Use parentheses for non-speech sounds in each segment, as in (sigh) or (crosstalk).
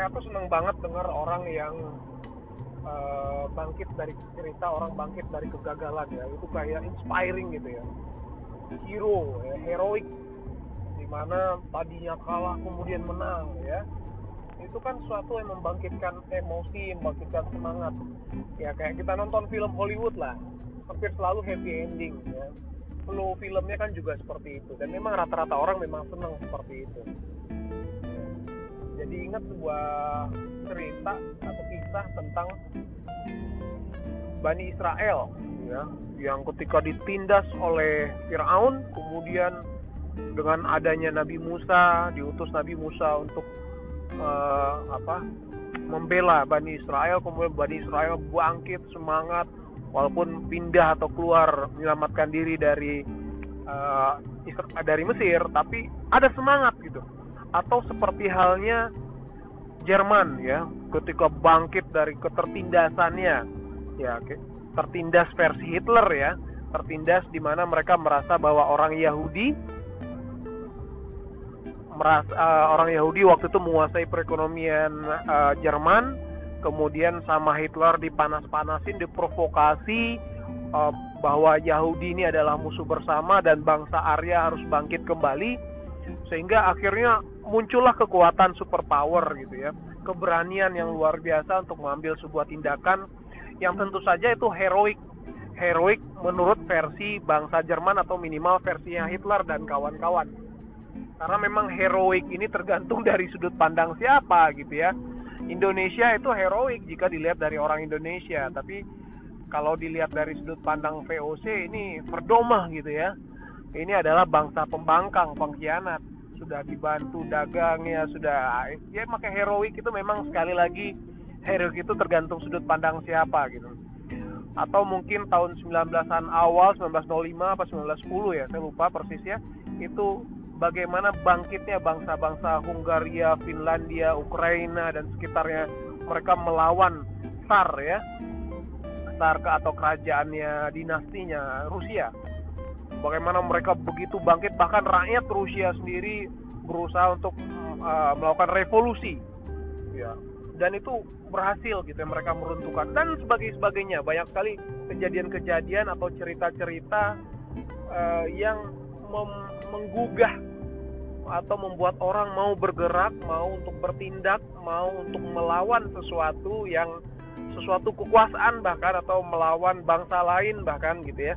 saya tuh seneng banget dengar orang yang uh, bangkit dari cerita orang bangkit dari kegagalan ya. Itu kayak inspiring gitu ya. Hero ya, heroik. Di mana tadinya kalah kemudian menang ya. Itu kan suatu yang membangkitkan emosi membangkitkan semangat. Ya kayak kita nonton film Hollywood lah. Hampir selalu happy ending ya. Flow filmnya kan juga seperti itu. Dan memang rata-rata orang memang senang seperti itu jadi ingat sebuah cerita atau kisah tentang Bani Israel ya yang ketika ditindas oleh Firaun kemudian dengan adanya Nabi Musa diutus Nabi Musa untuk uh, apa membela Bani Israel kemudian Bani Israel bangkit semangat walaupun pindah atau keluar menyelamatkan diri dari uh, dari Mesir tapi ada semangat gitu atau seperti halnya Jerman ya. Ketika bangkit dari ketertindasannya. Ya tertindas versi Hitler ya. Tertindas di mana mereka merasa bahwa orang Yahudi merasa uh, orang Yahudi waktu itu menguasai perekonomian uh, Jerman. Kemudian sama Hitler dipanas-panasin diprovokasi uh, bahwa Yahudi ini adalah musuh bersama dan bangsa Arya harus bangkit kembali sehingga akhirnya muncullah kekuatan superpower gitu ya. Keberanian yang luar biasa untuk mengambil sebuah tindakan yang tentu saja itu heroik. Heroik menurut versi bangsa Jerman atau minimal versinya Hitler dan kawan-kawan. Karena memang heroik ini tergantung (laughs) dari sudut pandang siapa gitu ya. Indonesia itu heroik jika dilihat dari orang Indonesia. Tapi kalau dilihat dari sudut pandang VOC ini perdomah gitu ya ini adalah bangsa pembangkang pengkhianat. Sudah dibantu dagangnya sudah ya maka heroik itu memang sekali lagi heroik itu tergantung sudut pandang siapa gitu. Atau mungkin tahun 19-an awal 1905 apa 1910 ya saya lupa persisnya itu bagaimana bangkitnya bangsa-bangsa Hungaria, Finlandia, Ukraina dan sekitarnya. Mereka melawan Tsar ya. Tsar atau kerajaannya dinastinya Rusia bagaimana mereka begitu bangkit. Bahkan rakyat Rusia sendiri berusaha untuk uh, melakukan revolusi. Ya dan itu berhasil gitu ya mereka meruntuhkan dan sebagai sebagainya. Banyak sekali kejadian-kejadian atau cerita-cerita uh, yang menggugah atau membuat orang mau bergerak, mau untuk bertindak, mau untuk melawan sesuatu yang sesuatu kekuasaan bahkan atau melawan bangsa lain bahkan gitu ya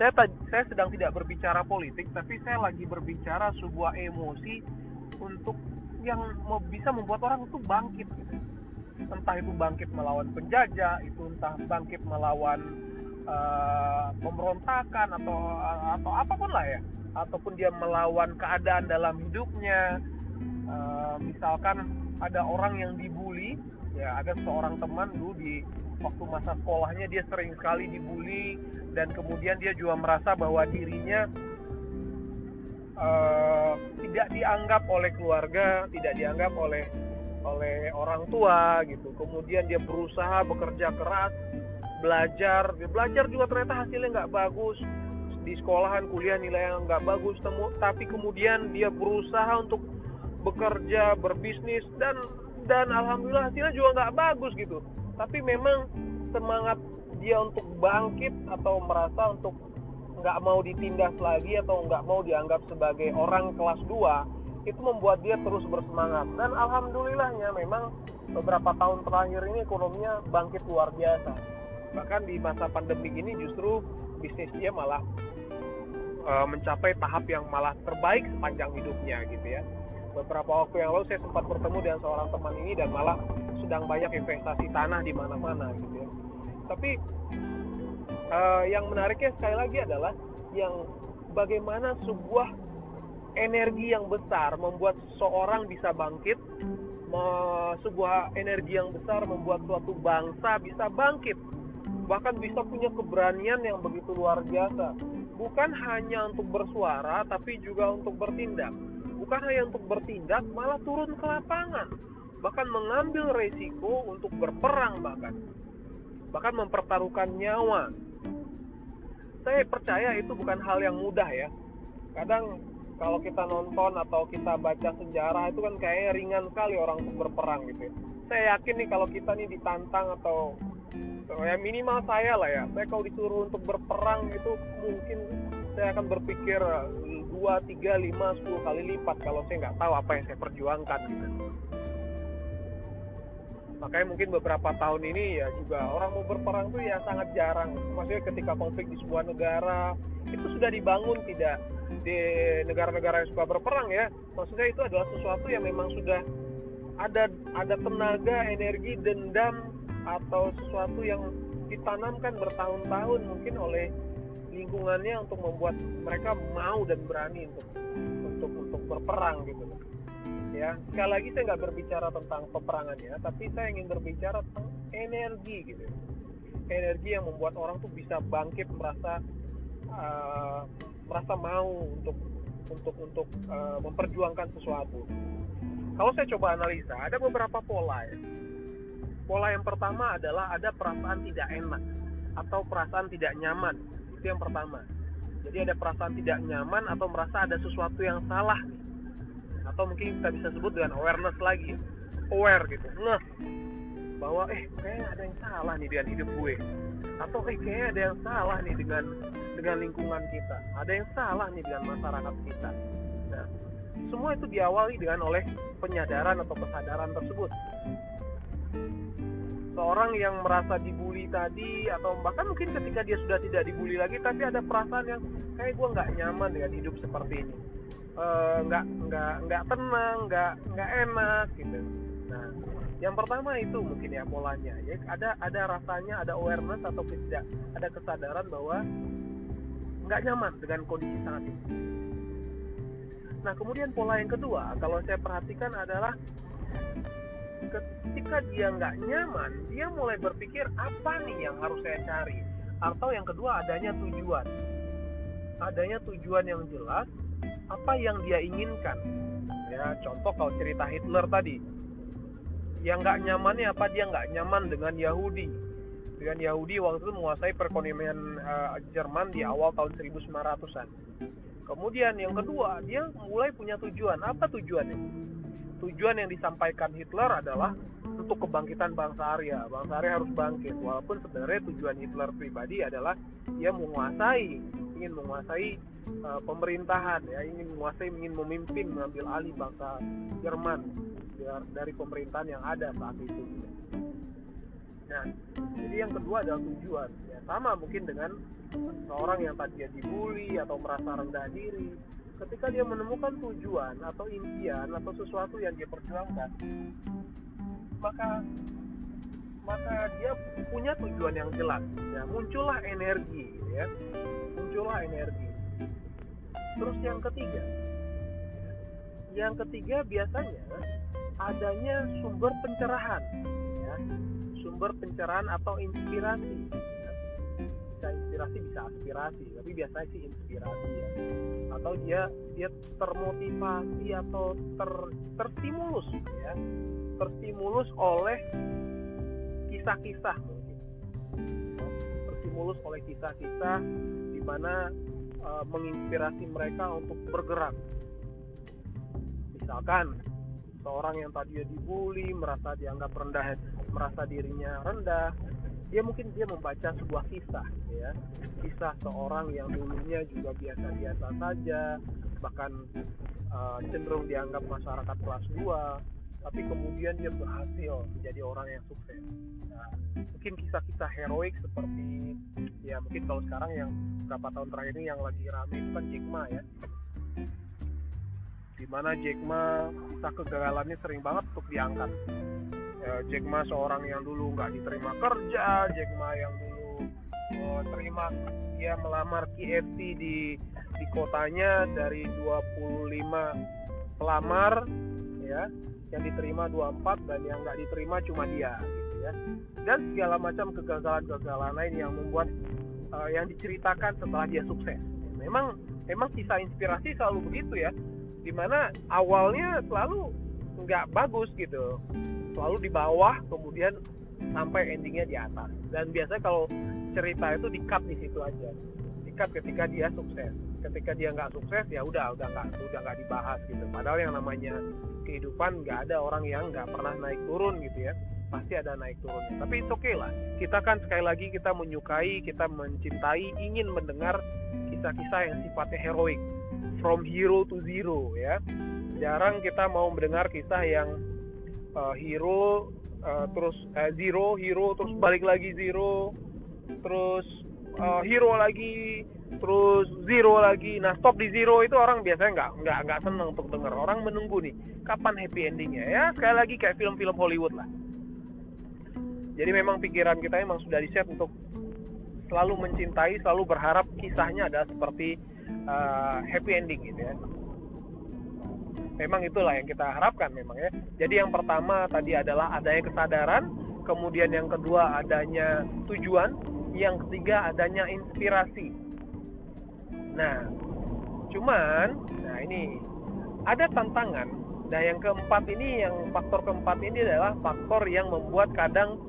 saya saya sedang tidak berbicara politik tapi saya lagi berbicara sebuah emosi untuk yang bisa membuat orang itu bangkit gitu. entah itu bangkit melawan penjajah itu entah bangkit melawan uh, pemberontakan atau atau apa pun lah ya ataupun dia melawan keadaan dalam hidupnya uh, misalkan ada orang yang dibully ya ada seorang teman dulu di waktu masa sekolahnya dia sering sekali dibully dan kemudian dia juga merasa bahwa dirinya uh, tidak dianggap oleh keluarga, tidak dianggap oleh oleh orang tua gitu. Kemudian dia berusaha bekerja keras, belajar, dia belajar juga ternyata hasilnya nggak bagus di sekolahan kuliah nilai yang nggak bagus temu tapi kemudian dia berusaha untuk bekerja berbisnis dan dan alhamdulillah hasilnya juga nggak bagus gitu. Tapi memang semangat dia untuk bangkit atau merasa untuk nggak mau ditindas lagi atau nggak mau dianggap sebagai orang kelas 2 itu membuat dia terus bersemangat. Dan alhamdulillahnya memang beberapa tahun terakhir ini ekonominya bangkit luar biasa. Bahkan di masa pandemi ini justru bisnis dia malah e, mencapai tahap yang malah terbaik sepanjang hidupnya gitu ya beberapa waktu yang lalu saya sempat bertemu dengan seorang teman ini dan malah sedang banyak investasi tanah di mana-mana gitu ya. Tapi uh, yang menariknya sekali lagi adalah yang bagaimana sebuah energi yang besar membuat seorang bisa bangkit, sebuah energi yang besar membuat suatu bangsa bisa bangkit, bahkan bisa punya keberanian yang begitu luar biasa. Bukan hanya untuk bersuara, tapi juga untuk bertindak bukan hanya untuk bertindak malah turun ke lapangan bahkan mengambil resiko untuk berperang bahkan bahkan mempertaruhkan nyawa saya percaya itu bukan hal yang mudah ya kadang kalau kita nonton atau kita baca sejarah itu kan kayaknya ringan sekali orang untuk berperang gitu ya. Saya yakin nih kalau kita nih ditantang atau ya minimal saya lah ya. Saya kalau disuruh untuk berperang itu mungkin saya akan berpikir 2, 3, 5, 10 kali lipat kalau saya nggak tahu apa yang saya perjuangkan gitu. Makanya mungkin beberapa tahun ini ya juga orang mau berperang tuh ya sangat jarang. Maksudnya ketika konflik di sebuah negara itu sudah dibangun tidak di negara-negara yang suka berperang ya. Maksudnya itu adalah sesuatu yang memang sudah ada ada tenaga energi dendam atau sesuatu yang ditanamkan bertahun-tahun mungkin oleh lingkungannya untuk membuat mereka mau dan berani untuk untuk untuk berperang gitu ya sekali lagi saya nggak berbicara tentang peperangannya tapi saya ingin berbicara tentang energi gitu. Energi yang membuat orang tuh bisa bangkit merasa uh, merasa mau untuk untuk untuk uh, memperjuangkan sesuatu. Kalau saya coba analisa ada beberapa pola ya. Pola yang pertama adalah ada perasaan tidak enak atau perasaan tidak nyaman itu yang pertama. Jadi ada perasaan tidak nyaman atau merasa ada sesuatu yang salah atau mungkin kita bisa sebut dengan awareness lagi. Aware gitu. Nah bahwa eh kayaknya ada yang salah nih dengan hidup gue. Atau eh kayaknya ada yang salah nih dengan dengan lingkungan kita. Ada yang salah nih dengan masyarakat kita. Nah semua itu diawali dengan oleh penyadaran atau kesadaran tersebut seorang yang merasa dibully tadi atau bahkan mungkin ketika dia sudah tidak dibully lagi tapi ada perasaan yang kayak gue nggak nyaman dengan hidup seperti ini. Eh, nggak uh, nggak nggak tenang nggak nggak enak gitu. Nah yang pertama itu mungkin ya polanya. Ya ada ada rasanya ada awareness atau tidak ada kesadaran bahwa nggak nyaman dengan kondisi saat ini. Nah kemudian pola yang kedua kalau saya perhatikan adalah ketika dia nggak nyaman dia mulai berpikir apa nih yang harus saya cari? Atau yang kedua adanya tujuan. Adanya tujuan yang jelas apa yang dia inginkan. Ya contoh kalau cerita Hitler tadi. Yang nggak nyamannya apa? Dia nggak nyaman dengan Yahudi. Dengan Yahudi waktu itu menguasai perekonomian uh, Jerman di awal tahun 1900-an kemudian yang kedua dia mulai punya tujuan. Apa tujuannya tujuan yang disampaikan Hitler adalah untuk kebangkitan bangsa Arya. Bangsa Arya harus bangkit. Walaupun sebenarnya tujuan Hitler pribadi adalah dia menguasai, ingin menguasai uh, pemerintahan ya ingin menguasai ingin memimpin mengambil alih bangsa Jerman dari pemerintahan yang ada saat itu nah jadi yang kedua adalah tujuan ya sama mungkin dengan seorang yang tadinya dibully atau merasa rendah diri ketika dia menemukan tujuan atau impian atau sesuatu yang dia perjuangkan maka maka dia punya tujuan yang jelas ya muncullah energi ya muncullah energi Terus yang ketiga, yang ketiga biasanya adanya sumber pencerahan, ya. sumber pencerahan atau inspirasi. Bisa inspirasi, bisa aspirasi, tapi biasanya sih inspirasi ya. Atau dia dia termotivasi atau ter terstimulus, ya, terstimulus oleh kisah-kisah mungkin, terstimulus oleh kisah-kisah di mana uh, menginspirasi mereka untuk bergerak. Misalkan seorang yang tadi dibully, merasa dianggap rendah, merasa dirinya rendah, dia mungkin dia membaca sebuah kisah, ya, kisah seorang yang dulunya juga biasa-biasa saja, bahkan uh, cenderung dianggap masyarakat kelas 2, tapi kemudian dia berhasil menjadi orang yang sukses. Nah, mungkin kisah-kisah heroik seperti ya mungkin kalau sekarang yang beberapa tahun terakhir ini yang lagi rame itu kan Jack Ma ya. Di mana Jack Ma kisah kegagalannya sering banget untuk diangkat. Ya, Jack Ma seorang yang dulu nggak diterima kerja, Jack Ma yang dulu oh, terima dia melamar KFC di di kotanya dari 25 pelamar ya yang diterima 24 dan yang nggak diterima cuma dia gitu ya. Dan segala macam kegagalan-kegagalan lain yang membuat uh, yang diceritakan setelah dia sukses. Memang memang kisah inspirasi selalu begitu ya di mana awalnya selalu nggak bagus gitu selalu di bawah kemudian sampai endingnya di atas. Dan biasanya kalau cerita itu di cut di situ aja. Di cut ketika dia sukses. Ketika dia nggak sukses ya udah udah nggak udah nggak dibahas gitu. Padahal yang namanya kehidupan nggak ada orang yang nggak pernah naik turun gitu ya. Pasti ada naik turunnya tapi itu oke okay lah. Kita kan sekali lagi kita menyukai kita mencintai ingin mendengar kisah-kisah yang sifatnya heroik. From hero to zero ya. Jarang kita mau mendengar kisah yang uh, hero uh, terus uh, zero hero terus balik lagi zero terus uh, hero lagi terus zero lagi. Nah stop di zero itu orang biasanya nggak nggak nggak seneng untuk dengar orang menunggu nih kapan happy endingnya? Ya sekali lagi kayak film-film Hollywood lah. Jadi memang pikiran kita memang sudah di set untuk selalu mencintai, selalu berharap kisahnya adalah seperti uh, happy ending gitu ya. Memang itulah yang kita harapkan memang ya. Jadi yang pertama tadi adalah adanya kesadaran, kemudian yang kedua adanya tujuan, yang ketiga adanya inspirasi. Nah, cuman, nah ini ada tantangan. Nah, yang keempat ini, yang faktor keempat ini adalah faktor yang membuat kadang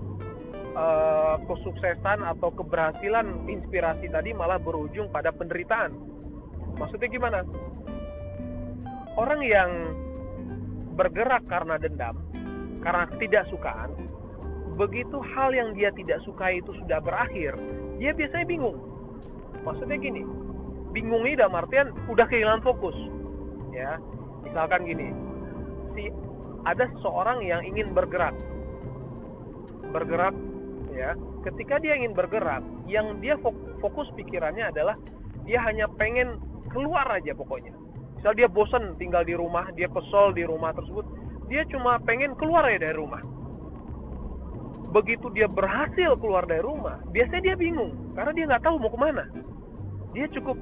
uh, kesuksesan atau keberhasilan inspirasi tadi malah berujung pada penderitaan. Maksudnya gimana? Orang yang bergerak karena dendam, karena tidak sukaan, begitu hal yang dia tidak suka itu sudah berakhir, dia biasanya bingung. Maksudnya gini, bingung ini dalam artian udah kehilangan fokus. Ya, misalkan gini, si ada seseorang yang ingin bergerak, bergerak ya ketika dia ingin bergerak yang dia fokus pikirannya adalah dia hanya pengen keluar aja pokoknya misal dia bosan tinggal di rumah dia kesel di rumah tersebut dia cuma pengen keluar ya dari rumah. Begitu dia berhasil keluar dari rumah biasanya dia bingung karena dia nggak tahu mau ke mana. Dia cukup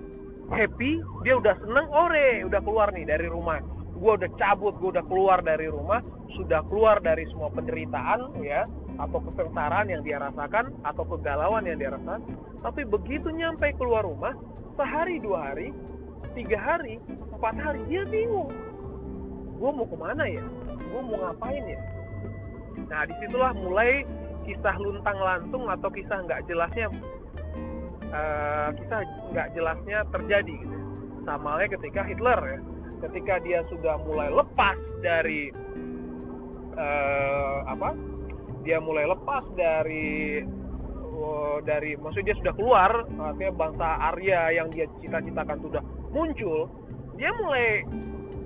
happy dia udah seneng ore udah keluar nih dari rumah. Gue udah cabut gue udah keluar dari rumah sudah keluar dari semua penderitaan ya atau kesengsaraan yang dia rasakan atau kegalauan yang dia rasakan. Tapi begitu nyampe keluar rumah sehari dua hari tiga hari empat hari dia bingung. Gue mau ke mana ya? Gue mau ngapain ya? Nah di situlah mulai kisah luntang lantung atau kisah nggak jelasnya uh, kisah nggak jelasnya terjadi gitu. sama ketika Hitler ya. Ketika dia sudah mulai lepas dari uh, apa? Dia mulai lepas dari uh, dari maksudnya dia sudah keluar artinya bangsa Arya yang dia cita-citakan sudah muncul dia mulai,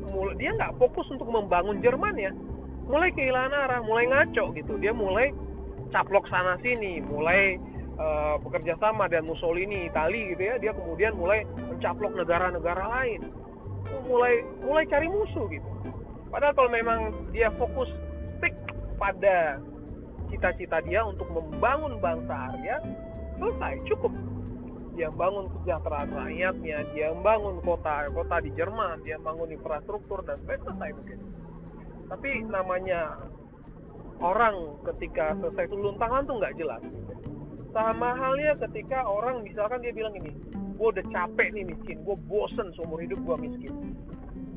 mulai dia nggak fokus untuk membangun Jerman ya. Mulai kehilangan arah mulai ngaco gitu. Dia mulai caplok sana sini mulai uh, bekerja sama dan Mussolini Itali gitu ya. Dia kemudian mulai mencaplok negara-negara lain. Mulai mulai cari musuh gitu. Padahal kalau memang dia fokus stick pada cita-cita dia untuk membangun bangsa Arya selesai cukup dia membangun kesejahteraan rakyatnya dia membangun kota kota di Jerman dia membangun infrastruktur dan selesai mungkin tapi namanya orang ketika selesai itu luntangan tuh nggak jelas. Sama halnya ketika orang misalkan dia bilang ini gue udah capek nih miskin gue bosen seumur hidup gue miskin.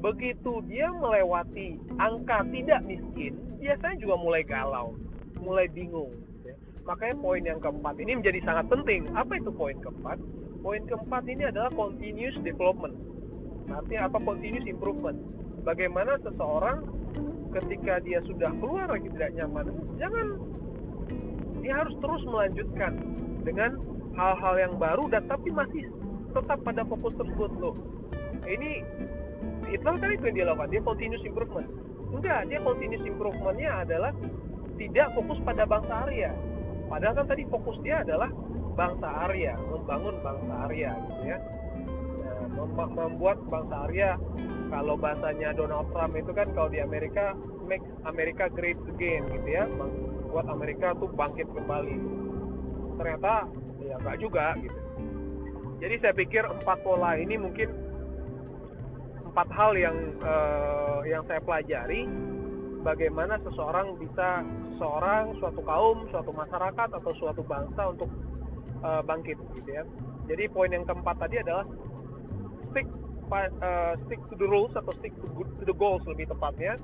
Begitu dia melewati angka tidak miskin biasanya juga mulai galau mulai bingung. Ya. Makanya poin yang keempat ini menjadi sangat penting. Apa itu poin keempat? Poin keempat ini adalah continuous development. Artinya apa continuous improvement? Bagaimana seseorang ketika dia sudah keluar lagi tidak nyaman, jangan dia harus terus melanjutkan dengan hal-hal yang baru dan tapi masih tetap pada fokus tersebut loh. Ini itu kan itu yang dia lakukan, dia continuous improvement. Enggak, dia continuous improvementnya adalah tidak fokus pada bangsa Arya. Padahal kan tadi fokus dia adalah bangsa Arya, membangun bangsa Arya gitu ya. Nah, membuat bangsa Arya kalau bahasanya Donald Trump itu kan kalau di Amerika make America great again gitu ya, buat Amerika tuh bangkit kembali. Ternyata ya enggak juga gitu. Jadi saya pikir empat pola ini mungkin empat hal yang uh, yang saya pelajari bagaimana seseorang bisa seorang suatu kaum, suatu masyarakat atau suatu bangsa untuk uh, bangkit gitu ya. Jadi poin yang keempat tadi adalah stick uh, stick to the rules atau stick to, to the goals lebih tepatnya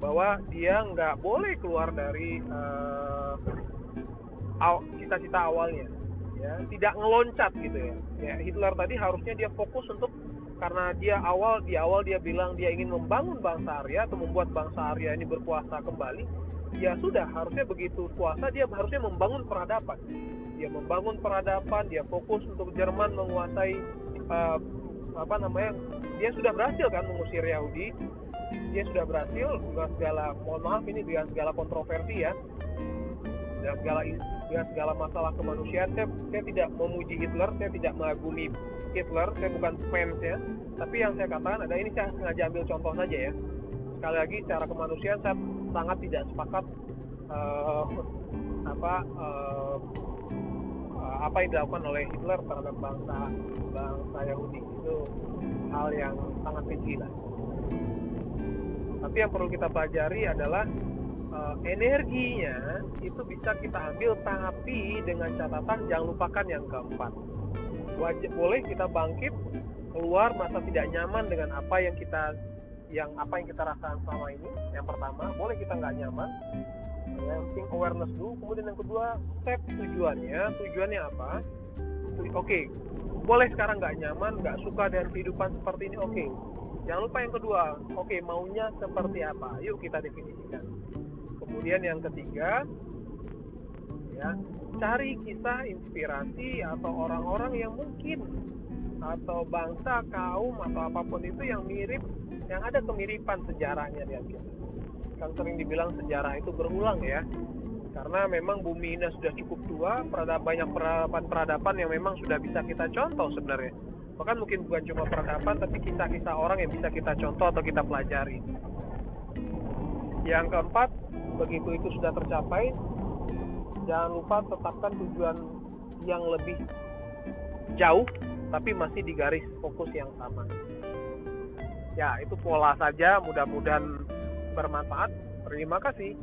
bahwa dia nggak boleh keluar dari uh, cita-cita awalnya ya tidak ngeloncat gitu ya. ya Hitler tadi harusnya dia fokus untuk karena dia awal di awal dia bilang dia ingin membangun bangsa Arya atau membuat bangsa Arya ini berkuasa kembali ya sudah harusnya begitu kuasa dia harusnya membangun peradaban. Dia membangun peradaban dia fokus untuk Jerman menguasai uh, apa namanya dia sudah berhasil kan mengusir Yahudi. Dia sudah berhasil dengan segala mohon maaf ini dengan segala kontroversi ya dengan segala dengan segala masalah kemanusiaan. Saya, saya tidak memuji Hitler saya tidak mengagumi Hitler saya bukan fans ya tapi yang saya katakan ada ini saya sengaja ambil contoh saja ya. Sekali lagi secara kemanusiaan saya sangat tidak sepakat uh, apa uh, apa yang dilakukan oleh Hitler terhadap bangsa bangsa Yahudi. Itu hal yang sangat keji lah. Tapi yang perlu kita pelajari adalah uh, energinya itu bisa kita ambil tapi dengan catatan jangan lupakan yang keempat. Wajib boleh kita bangkit keluar masa tidak nyaman dengan apa yang kita yang apa yang kita rasakan selama ini. Yang pertama, boleh kita nggak nyaman, yang penting awareness dulu kemudian yang kedua step tujuannya tujuannya apa oke okay. boleh sekarang nggak nyaman nggak suka dengan kehidupan seperti ini oke okay. jangan lupa yang kedua oke okay, maunya seperti apa yuk kita definisikan kemudian yang ketiga ya cari kisah inspirasi atau orang-orang yang mungkin atau bangsa kaum atau apa pun itu yang mirip yang ada kemiripan sejarahnya dengan kita kan sering dibilang sejarah itu berulang ya. Karena memang bumi ini sudah cukup tua peradaban banyak peradaban-peradaban yang memang sudah bisa kita contoh sebenarnya. Bahkan mungkin bukan cuma peradaban tapi kisah-kisah orang yang bisa kita contoh atau kita pelajari yang keempat begitu itu sudah tercapai jangan lupa tetapkan tujuan yang lebih jauh tapi masih di garis fokus yang sama ya itu pola saja mudah-mudahan bermanfaat. Terima kasih.